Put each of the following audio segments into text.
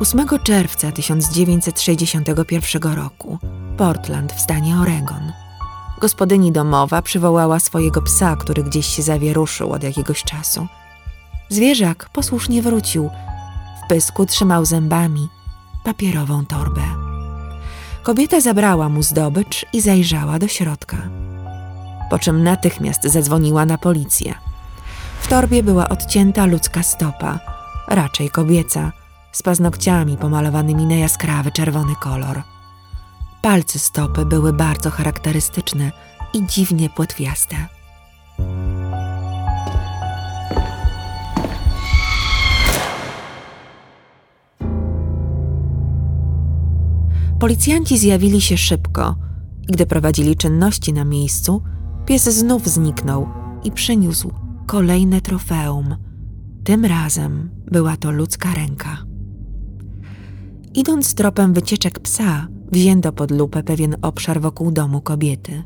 8 czerwca 1961 roku, Portland w stanie Oregon. Gospodyni domowa przywołała swojego psa, który gdzieś się zawieruszył od jakiegoś czasu. Zwierzak posłusznie wrócił. W pysku trzymał zębami papierową torbę. Kobieta zabrała mu zdobycz i zajrzała do środka. Po czym natychmiast zadzwoniła na policję. W torbie była odcięta ludzka stopa, raczej kobieca, z paznokciami pomalowanymi na jaskrawy czerwony kolor. Palce stopy były bardzo charakterystyczne i dziwnie płetwiaste. Policjanci zjawili się szybko i gdy prowadzili czynności na miejscu, pies znów zniknął i przyniósł kolejne trofeum. Tym razem była to ludzka ręka. Idąc tropem wycieczek psa, wzięto pod lupę pewien obszar wokół domu kobiety.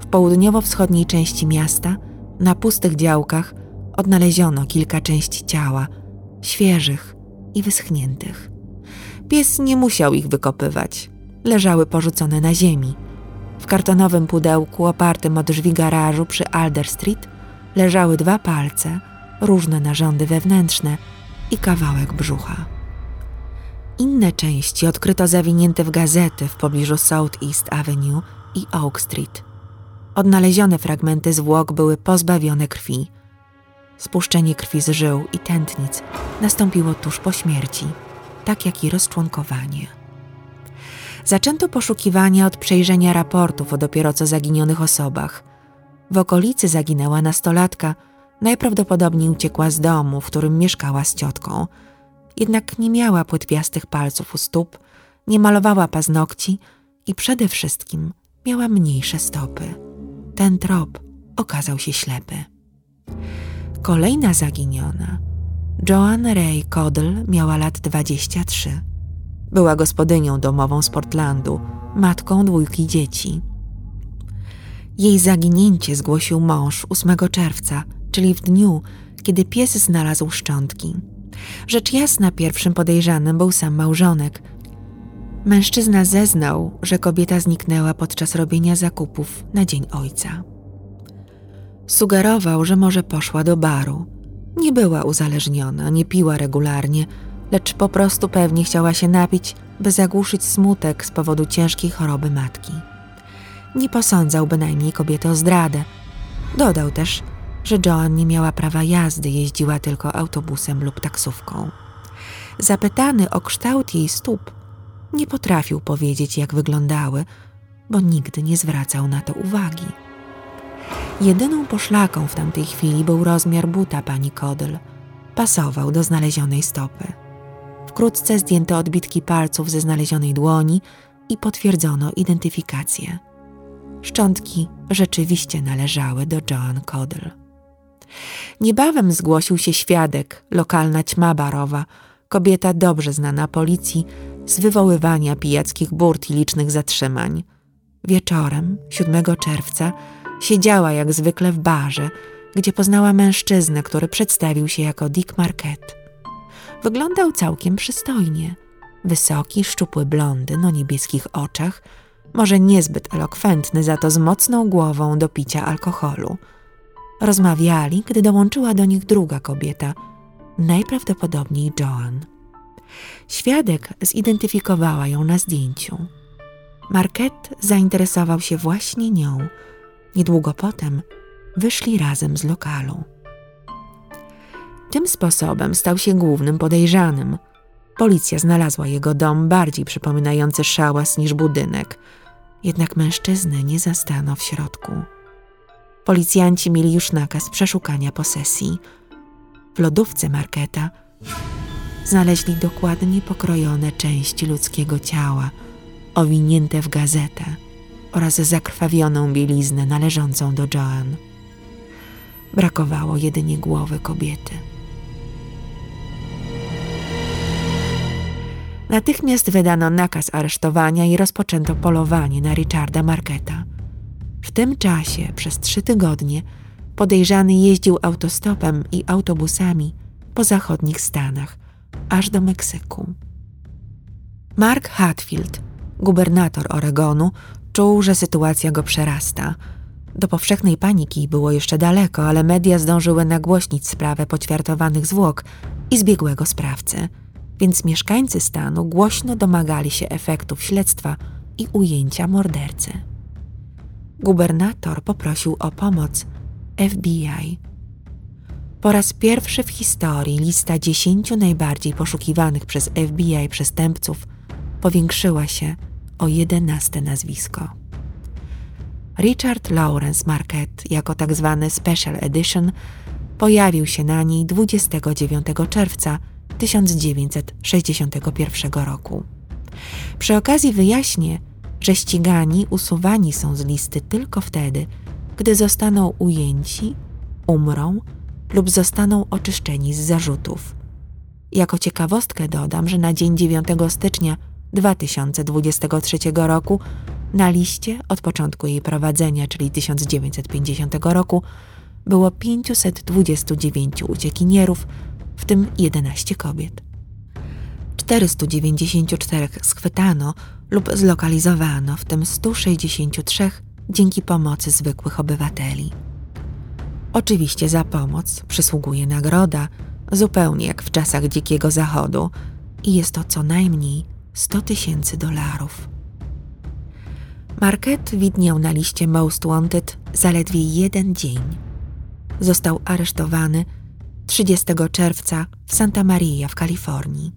W południowo-wschodniej części miasta, na pustych działkach, odnaleziono kilka części ciała, świeżych i wyschniętych. Pies nie musiał ich wykopywać. Leżały porzucone na ziemi. W kartonowym pudełku opartym o drzwi garażu przy Alder Street leżały dwa palce, różne narządy wewnętrzne i kawałek brzucha. Inne części odkryto zawinięte w gazety w pobliżu South East Avenue i Oak Street. Odnalezione fragmenty zwłok były pozbawione krwi. Spuszczenie krwi z żył i tętnic nastąpiło tuż po śmierci tak jak i rozczłonkowanie. Zaczęto poszukiwania od przejrzenia raportów o dopiero co zaginionych osobach. W okolicy zaginęła nastolatka, najprawdopodobniej uciekła z domu, w którym mieszkała z ciotką. Jednak nie miała płetwiastych palców u stóp, nie malowała paznokci i przede wszystkim miała mniejsze stopy. Ten trop okazał się ślepy. Kolejna zaginiona Joan Ray Codle miała lat 23. Była gospodynią domową z Portlandu, matką dwójki dzieci. Jej zaginięcie zgłosił mąż 8 czerwca, czyli w dniu, kiedy pies znalazł szczątki. Rzecz jasna, pierwszym podejrzanym był sam małżonek. Mężczyzna zeznał, że kobieta zniknęła podczas robienia zakupów na Dzień Ojca. Sugerował, że może poszła do baru nie była uzależniona, nie piła regularnie, lecz po prostu pewnie chciała się napić, by zagłuszyć smutek z powodu ciężkiej choroby matki. Nie posądzał bynajmniej kobiety o zdradę. Dodał też, że Joan nie miała prawa jazdy, jeździła tylko autobusem lub taksówką. Zapytany o kształt jej stóp, nie potrafił powiedzieć, jak wyglądały, bo nigdy nie zwracał na to uwagi. Jedyną poszlaką w tamtej chwili był rozmiar buta pani Kodel. Pasował do znalezionej stopy. Wkrótce zdjęto odbitki palców ze znalezionej dłoni i potwierdzono identyfikację. Szczątki rzeczywiście należały do Joan Kodel. Niebawem zgłosił się świadek, lokalna ćma barowa, kobieta dobrze znana policji z wywoływania pijackich burt i licznych zatrzymań. Wieczorem, 7 czerwca, Siedziała jak zwykle w barze, gdzie poznała mężczyznę, który przedstawił się jako Dick Marquette. Wyglądał całkiem przystojnie. Wysoki, szczupły blondyn o niebieskich oczach, może niezbyt elokwentny, za to z mocną głową do picia alkoholu. Rozmawiali, gdy dołączyła do nich druga kobieta, najprawdopodobniej Joan. Świadek zidentyfikowała ją na zdjęciu. Marquette zainteresował się właśnie nią – Niedługo potem wyszli razem z lokalu. Tym sposobem stał się głównym podejrzanym. Policja znalazła jego dom bardziej przypominający szałas niż budynek, jednak mężczyzny nie zastano w środku. Policjanci mieli już nakaz przeszukania posesji. W lodówce marketa znaleźli dokładnie pokrojone części ludzkiego ciała, owinięte w gazetę oraz zakrwawioną bieliznę należącą do Joan. Brakowało jedynie głowy kobiety. Natychmiast wydano nakaz aresztowania i rozpoczęto polowanie na Richarda Marketa. W tym czasie, przez trzy tygodnie, podejrzany jeździł autostopem i autobusami po zachodnich Stanach, aż do Meksyku. Mark Hatfield, gubernator Oregonu, czuł, że sytuacja go przerasta. Do powszechnej paniki było jeszcze daleko, ale media zdążyły nagłośnić sprawę poćwiartowanych zwłok i zbiegłego sprawcy, więc mieszkańcy stanu głośno domagali się efektów śledztwa i ujęcia mordercy. Gubernator poprosił o pomoc FBI. Po raz pierwszy w historii lista dziesięciu najbardziej poszukiwanych przez FBI przestępców powiększyła się o jedenaste nazwisko. Richard Lawrence Marquette jako tzw. Tak Special Edition pojawił się na niej 29 czerwca 1961 roku. Przy okazji wyjaśnię, że ścigani usuwani są z listy tylko wtedy, gdy zostaną ujęci, umrą lub zostaną oczyszczeni z zarzutów. Jako ciekawostkę dodam, że na dzień 9 stycznia 2023 roku na liście od początku jej prowadzenia, czyli 1950 roku, było 529 uciekinierów, w tym 11 kobiet. 494 schwytano lub zlokalizowano, w tym 163 dzięki pomocy zwykłych obywateli. Oczywiście za pomoc przysługuje nagroda, zupełnie jak w czasach Dzikiego Zachodu, i jest to co najmniej 100 tysięcy dolarów. Marquette widniał na liście Most Wanted zaledwie jeden dzień. Został aresztowany 30 czerwca w Santa Maria w Kalifornii.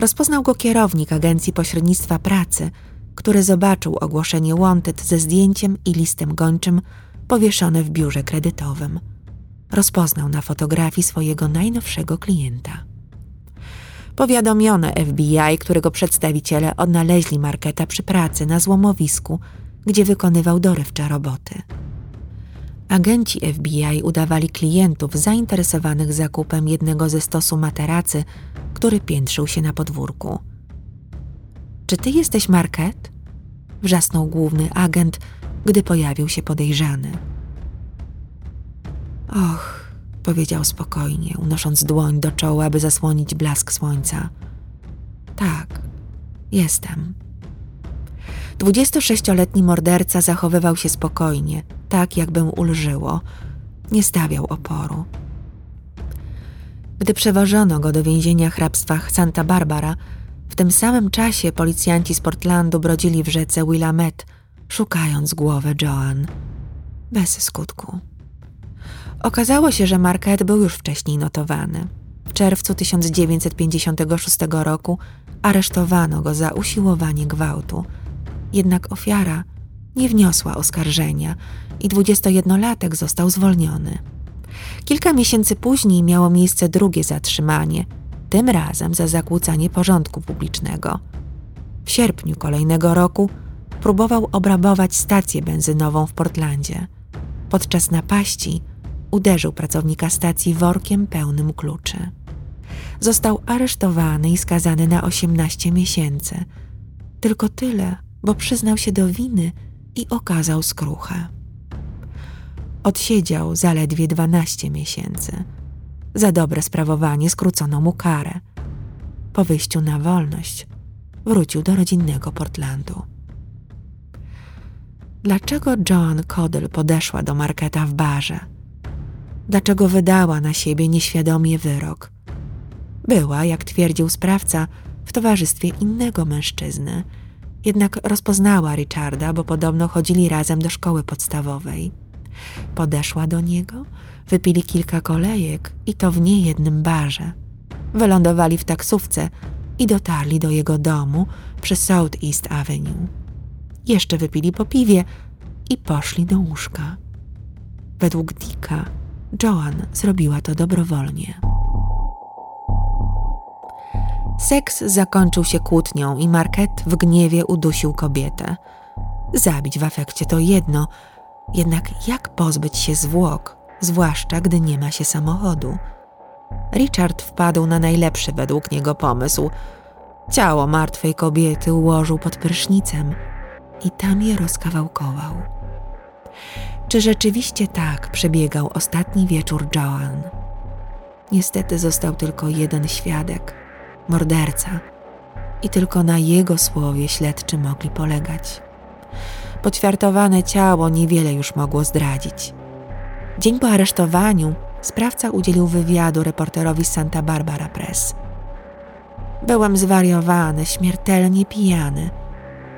Rozpoznał go kierownik Agencji Pośrednictwa Pracy, który zobaczył ogłoszenie Wanted ze zdjęciem i listem gończym powieszone w biurze kredytowym. Rozpoznał na fotografii swojego najnowszego klienta. Powiadomiono FBI, którego przedstawiciele odnaleźli Marketa przy pracy na złomowisku, gdzie wykonywał dorywcze roboty. Agenci FBI udawali klientów zainteresowanych zakupem jednego ze stosu materacy, który piętrzył się na podwórku. Czy ty jesteś Market? wrzasnął główny agent, gdy pojawił się podejrzany. Och, powiedział spokojnie, unosząc dłoń do czoła, by zasłonić blask słońca. Tak, jestem. 26-letni morderca zachowywał się spokojnie, tak jakby mu ulżyło. Nie stawiał oporu. Gdy przewożono go do więzienia hrabstwa Santa Barbara, w tym samym czasie policjanci z Portlandu brodzili w rzece Willamette, szukając głowy Joan. Bez skutku. Okazało się, że Marquette był już wcześniej notowany. W czerwcu 1956 roku aresztowano go za usiłowanie gwałtu. Jednak ofiara nie wniosła oskarżenia i 21-latek został zwolniony. Kilka miesięcy później miało miejsce drugie zatrzymanie, tym razem za zakłócanie porządku publicznego. W sierpniu kolejnego roku próbował obrabować stację benzynową w Portlandzie. Podczas napaści uderzył pracownika stacji workiem pełnym kluczy. Został aresztowany i skazany na 18 miesięcy. Tylko tyle, bo przyznał się do winy i okazał skruchę. Odsiedział zaledwie 12 miesięcy. Za dobre sprawowanie skrócono mu karę. Po wyjściu na wolność wrócił do rodzinnego Portlandu. Dlaczego Joan Codell podeszła do Marketa w barze? Dlaczego wydała na siebie nieświadomie wyrok? Była, jak twierdził sprawca, w towarzystwie innego mężczyzny, jednak rozpoznała Richarda, bo podobno chodzili razem do szkoły podstawowej. Podeszła do niego, wypili kilka kolejek i to w niejednym barze. Wylądowali w taksówce i dotarli do jego domu przy South East Avenue. Jeszcze wypili po piwie i poszli do łóżka. Według Dicka Joan zrobiła to dobrowolnie. Seks zakończył się kłótnią i Marquette w gniewie udusił kobietę. Zabić w afekcie to jedno, jednak jak pozbyć się zwłok, zwłaszcza gdy nie ma się samochodu? Richard wpadł na najlepszy według niego pomysł. Ciało martwej kobiety ułożył pod prysznicem i tam je rozkawałkował. Czy rzeczywiście tak przebiegał ostatni wieczór Joan? Niestety został tylko jeden świadek morderca, i tylko na jego słowie śledczy mogli polegać. Poćwiartowane ciało niewiele już mogło zdradzić. Dzień po aresztowaniu sprawca udzielił wywiadu reporterowi Santa Barbara Press. Byłem zwariowany, śmiertelnie pijany,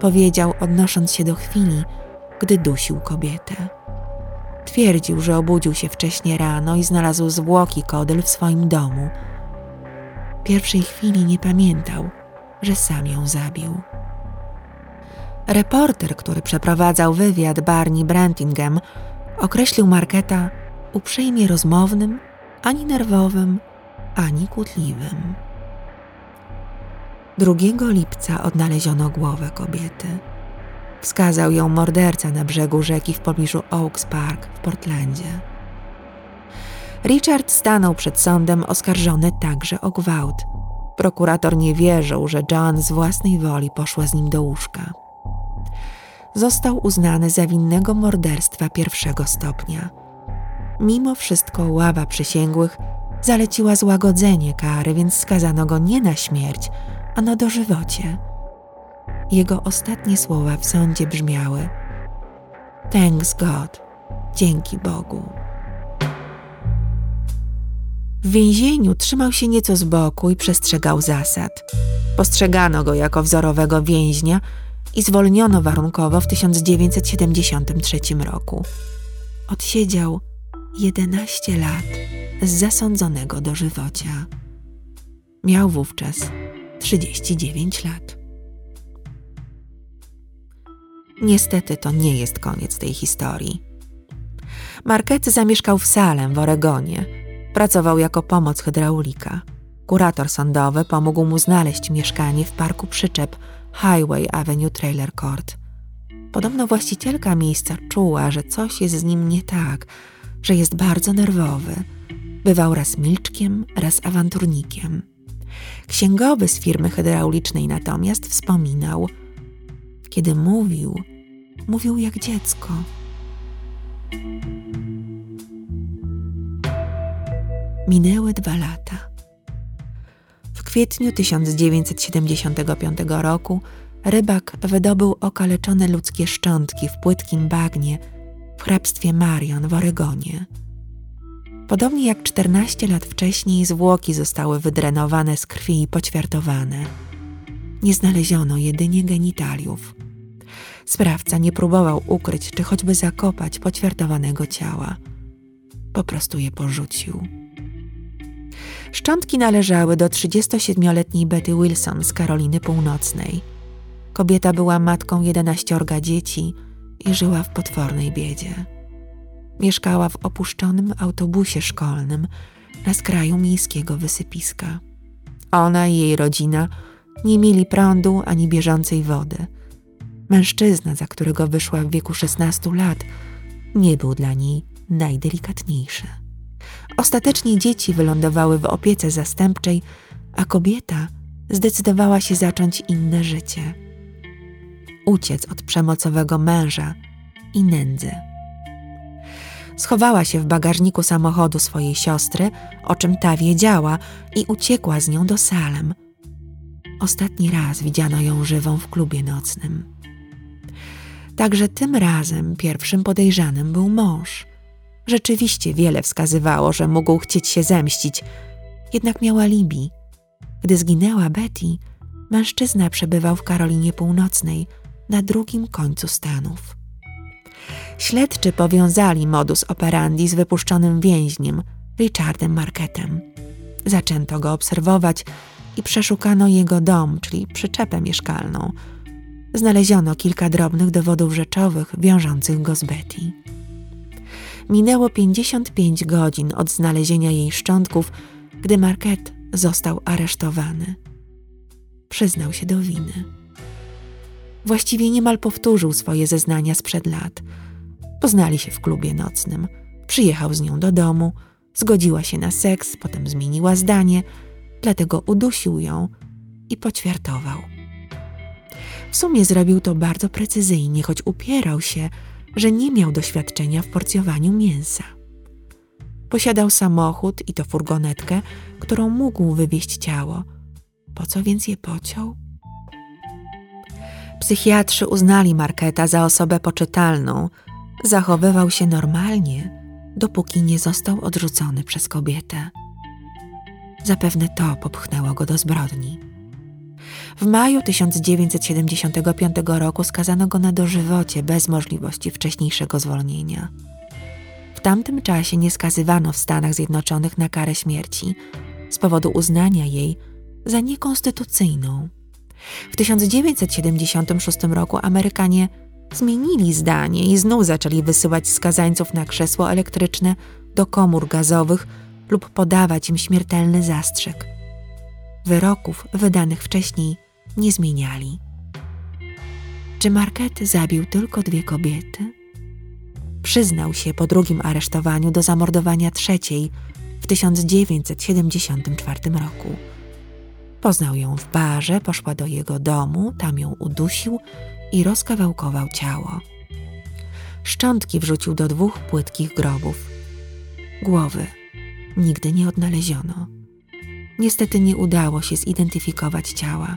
powiedział, odnosząc się do chwili, gdy dusił kobietę. Twierdził, że obudził się wcześnie rano i znalazł zwłoki Kodyl w swoim domu. Pierwszej chwili nie pamiętał, że sam ją zabił. Reporter, który przeprowadzał wywiad Barney Brantingham, określił Marketa uprzejmie rozmownym, ani nerwowym, ani kłótliwym. 2 lipca odnaleziono głowę kobiety. Wskazał ją morderca na brzegu rzeki w pobliżu Oaks Park w Portlandzie. Richard stanął przed sądem oskarżony także o gwałt. Prokurator nie wierzył, że John z własnej woli poszła z nim do łóżka. Został uznany za winnego morderstwa pierwszego stopnia. Mimo wszystko ława przysięgłych zaleciła złagodzenie kary, więc skazano go nie na śmierć, a na dożywocie. Jego ostatnie słowa w sądzie brzmiały: Thanks God, dzięki Bogu. W więzieniu trzymał się nieco z boku i przestrzegał zasad. Postrzegano go jako wzorowego więźnia i zwolniono warunkowo w 1973 roku. Odsiedział 11 lat z zasądzonego dożywocia. Miał wówczas 39 lat. Niestety to nie jest koniec tej historii. Marquette zamieszkał w Salem w Oregonie. Pracował jako pomoc hydraulika. Kurator sądowy pomógł mu znaleźć mieszkanie w parku przyczep Highway Avenue Trailer Court. Podobno właścicielka miejsca czuła, że coś jest z nim nie tak, że jest bardzo nerwowy. Bywał raz milczkiem, raz awanturnikiem. Księgowy z firmy hydraulicznej natomiast wspominał, kiedy mówił, mówił jak dziecko. Minęły dwa lata. W kwietniu 1975 roku rybak wydobył okaleczone ludzkie szczątki w płytkim bagnie w hrabstwie Marion w Oregonie. Podobnie jak 14 lat wcześniej zwłoki zostały wydrenowane z krwi i poćwiartowane. Nie znaleziono jedynie genitaliów. Sprawca nie próbował ukryć czy choćby zakopać poćwiartowanego ciała. Po prostu je porzucił. Szczątki należały do 37-letniej Betty Wilson z Karoliny Północnej. Kobieta była matką 11 dzieci i żyła w potwornej biedzie. Mieszkała w opuszczonym autobusie szkolnym na skraju miejskiego wysypiska. Ona i jej rodzina nie mieli prądu ani bieżącej wody. Mężczyzna, za którego wyszła w wieku 16 lat, nie był dla niej najdelikatniejszy. Ostatecznie dzieci wylądowały w opiece zastępczej, a kobieta zdecydowała się zacząć inne życie. Uciec od przemocowego męża i nędzy. Schowała się w bagażniku samochodu swojej siostry, o czym ta wiedziała, i uciekła z nią do Salem. Ostatni raz widziano ją żywą w klubie nocnym. Także tym razem pierwszym podejrzanym był mąż. Rzeczywiście wiele wskazywało, że mógł chcieć się zemścić, jednak miała alibi. Gdy zginęła Betty, mężczyzna przebywał w Karolinie Północnej, na drugim końcu Stanów. Śledczy powiązali modus operandi z wypuszczonym więźniem, Richardem Marketem. Zaczęto go obserwować i przeszukano jego dom, czyli przyczepę mieszkalną. Znaleziono kilka drobnych dowodów rzeczowych wiążących go z Betty. Minęło 55 godzin od znalezienia jej szczątków, gdy Marquette został aresztowany. Przyznał się do winy. Właściwie niemal powtórzył swoje zeznania sprzed lat. Poznali się w klubie nocnym. Przyjechał z nią do domu, zgodziła się na seks, potem zmieniła zdanie, dlatego udusił ją i poćwiartował. W sumie zrobił to bardzo precyzyjnie, choć upierał się, że nie miał doświadczenia w porcjowaniu mięsa. Posiadał samochód i to furgonetkę, którą mógł wywieźć ciało. Po co więc je pociął? Psychiatrzy uznali Marketa za osobę poczytalną. Zachowywał się normalnie, dopóki nie został odrzucony przez kobietę. Zapewne to popchnęło go do zbrodni. W maju 1975 roku skazano go na dożywocie bez możliwości wcześniejszego zwolnienia. W tamtym czasie nie skazywano w Stanach Zjednoczonych na karę śmierci z powodu uznania jej za niekonstytucyjną. W 1976 roku Amerykanie zmienili zdanie i znów zaczęli wysyłać skazańców na krzesło elektryczne do komór gazowych lub podawać im śmiertelny zastrzyk. Wyroków wydanych wcześniej nie zmieniali. Czy Marquette zabił tylko dwie kobiety? Przyznał się po drugim aresztowaniu do zamordowania trzeciej w 1974 roku. Poznał ją w barze, poszła do jego domu, tam ją udusił i rozkawałkował ciało. Szczątki wrzucił do dwóch płytkich grobów. Głowy nigdy nie odnaleziono. Niestety nie udało się zidentyfikować ciała,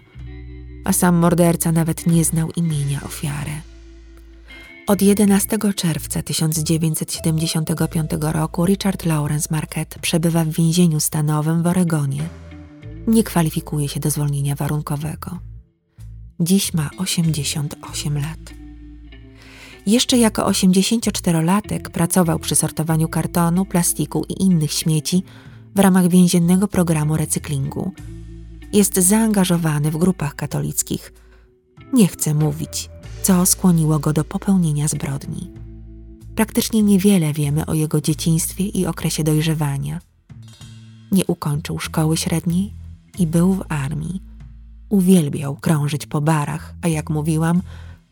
a sam morderca nawet nie znał imienia ofiary. Od 11 czerwca 1975 roku Richard Lawrence Marquette przebywa w więzieniu stanowym w Oregonie. Nie kwalifikuje się do zwolnienia warunkowego. Dziś ma 88 lat. Jeszcze jako 84-latek pracował przy sortowaniu kartonu, plastiku i innych śmieci w ramach więziennego programu recyklingu. Jest zaangażowany w grupach katolickich. Nie chce mówić, co skłoniło go do popełnienia zbrodni. Praktycznie niewiele wiemy o jego dzieciństwie i okresie dojrzewania. Nie ukończył szkoły średniej i był w armii. Uwielbiał krążyć po barach, a jak mówiłam,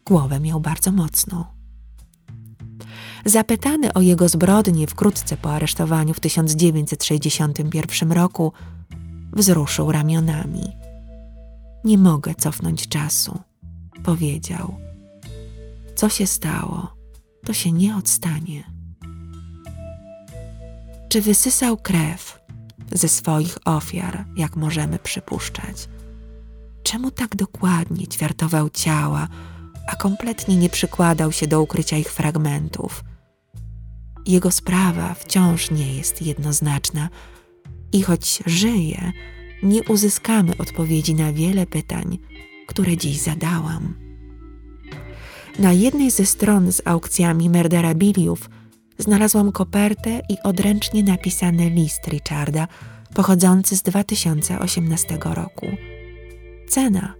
głowę miał bardzo mocną. Zapytany o jego zbrodnie wkrótce po aresztowaniu w 1961 roku, wzruszył ramionami. Nie mogę cofnąć czasu, powiedział. Co się stało, to się nie odstanie. Czy wysysał krew ze swoich ofiar, jak możemy przypuszczać? Czemu tak dokładnie ćwiartował ciała, a kompletnie nie przykładał się do ukrycia ich fragmentów? Jego sprawa wciąż nie jest jednoznaczna i choć żyje, nie uzyskamy odpowiedzi na wiele pytań, które dziś zadałam. Na jednej ze stron z aukcjami Merderabiliów znalazłam kopertę i odręcznie napisany list Richarda pochodzący z 2018 roku. Cena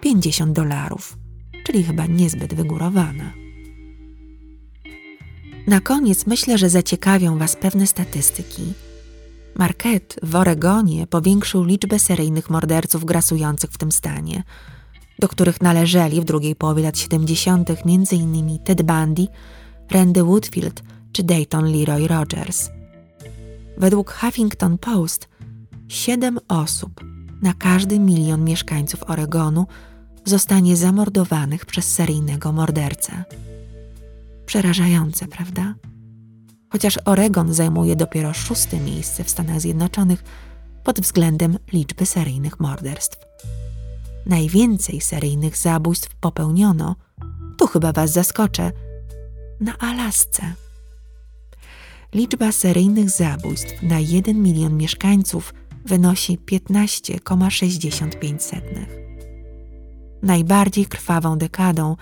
50 dolarów, czyli chyba niezbyt wygórowana. Na koniec myślę, że zaciekawią Was pewne statystyki. Marquette w Oregonie powiększył liczbę seryjnych morderców grasujących w tym stanie, do których należeli w drugiej połowie lat 70. m.in. Ted Bundy, Randy Woodfield czy Dayton Leroy Rogers. Według Huffington Post siedem osób na każdy milion mieszkańców Oregonu zostanie zamordowanych przez seryjnego mordercę. Przerażające, prawda? Chociaż Oregon zajmuje dopiero szóste miejsce w Stanach Zjednoczonych pod względem liczby seryjnych morderstw. Najwięcej seryjnych zabójstw popełniono, tu chyba Was zaskoczę, na Alasce. Liczba seryjnych zabójstw na 1 milion mieszkańców wynosi 15,65. Najbardziej krwawą dekadą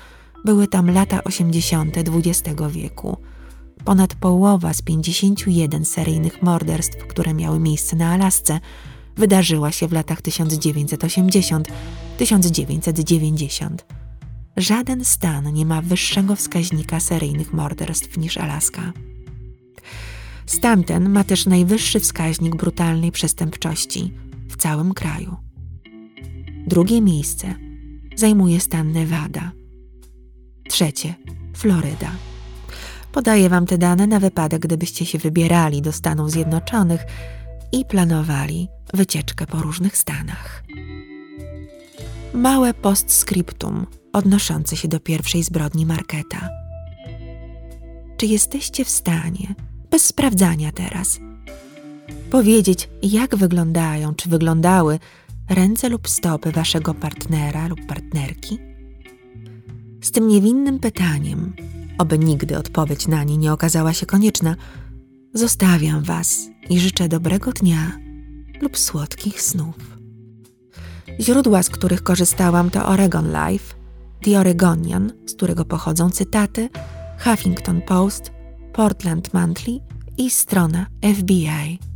były tam lata 80. XX wieku. Ponad połowa z 51 seryjnych morderstw, które miały miejsce na Alasce, wydarzyła się w latach 1980-1990. Żaden stan nie ma wyższego wskaźnika seryjnych morderstw niż Alaska. Stan ten ma też najwyższy wskaźnik brutalnej przestępczości w całym kraju. Drugie miejsce zajmuje stan Nevada. Trzecie Floryda. Podaję Wam te dane na wypadek, gdybyście się wybierali do Stanów Zjednoczonych i planowali wycieczkę po różnych stanach. Małe postscriptum odnoszące się do pierwszej zbrodni Marketa. Czy jesteście w stanie bez sprawdzania teraz. Powiedzieć, jak wyglądają czy wyglądały ręce lub stopy waszego partnera lub partnerki? z tym niewinnym pytaniem, oby nigdy odpowiedź na nie nie okazała się konieczna, zostawiam Was i życzę dobrego dnia lub słodkich snów. Źródła, z których korzystałam, to Oregon Life, The Oregonian, z którego pochodzą cytaty, Huffington Post, Portland Monthly i strona FBI.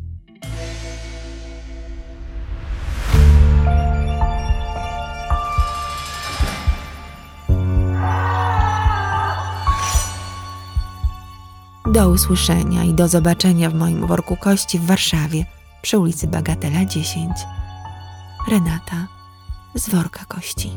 Do usłyszenia i do zobaczenia w moim worku kości w Warszawie przy ulicy Bagatela 10. Renata z worka kości.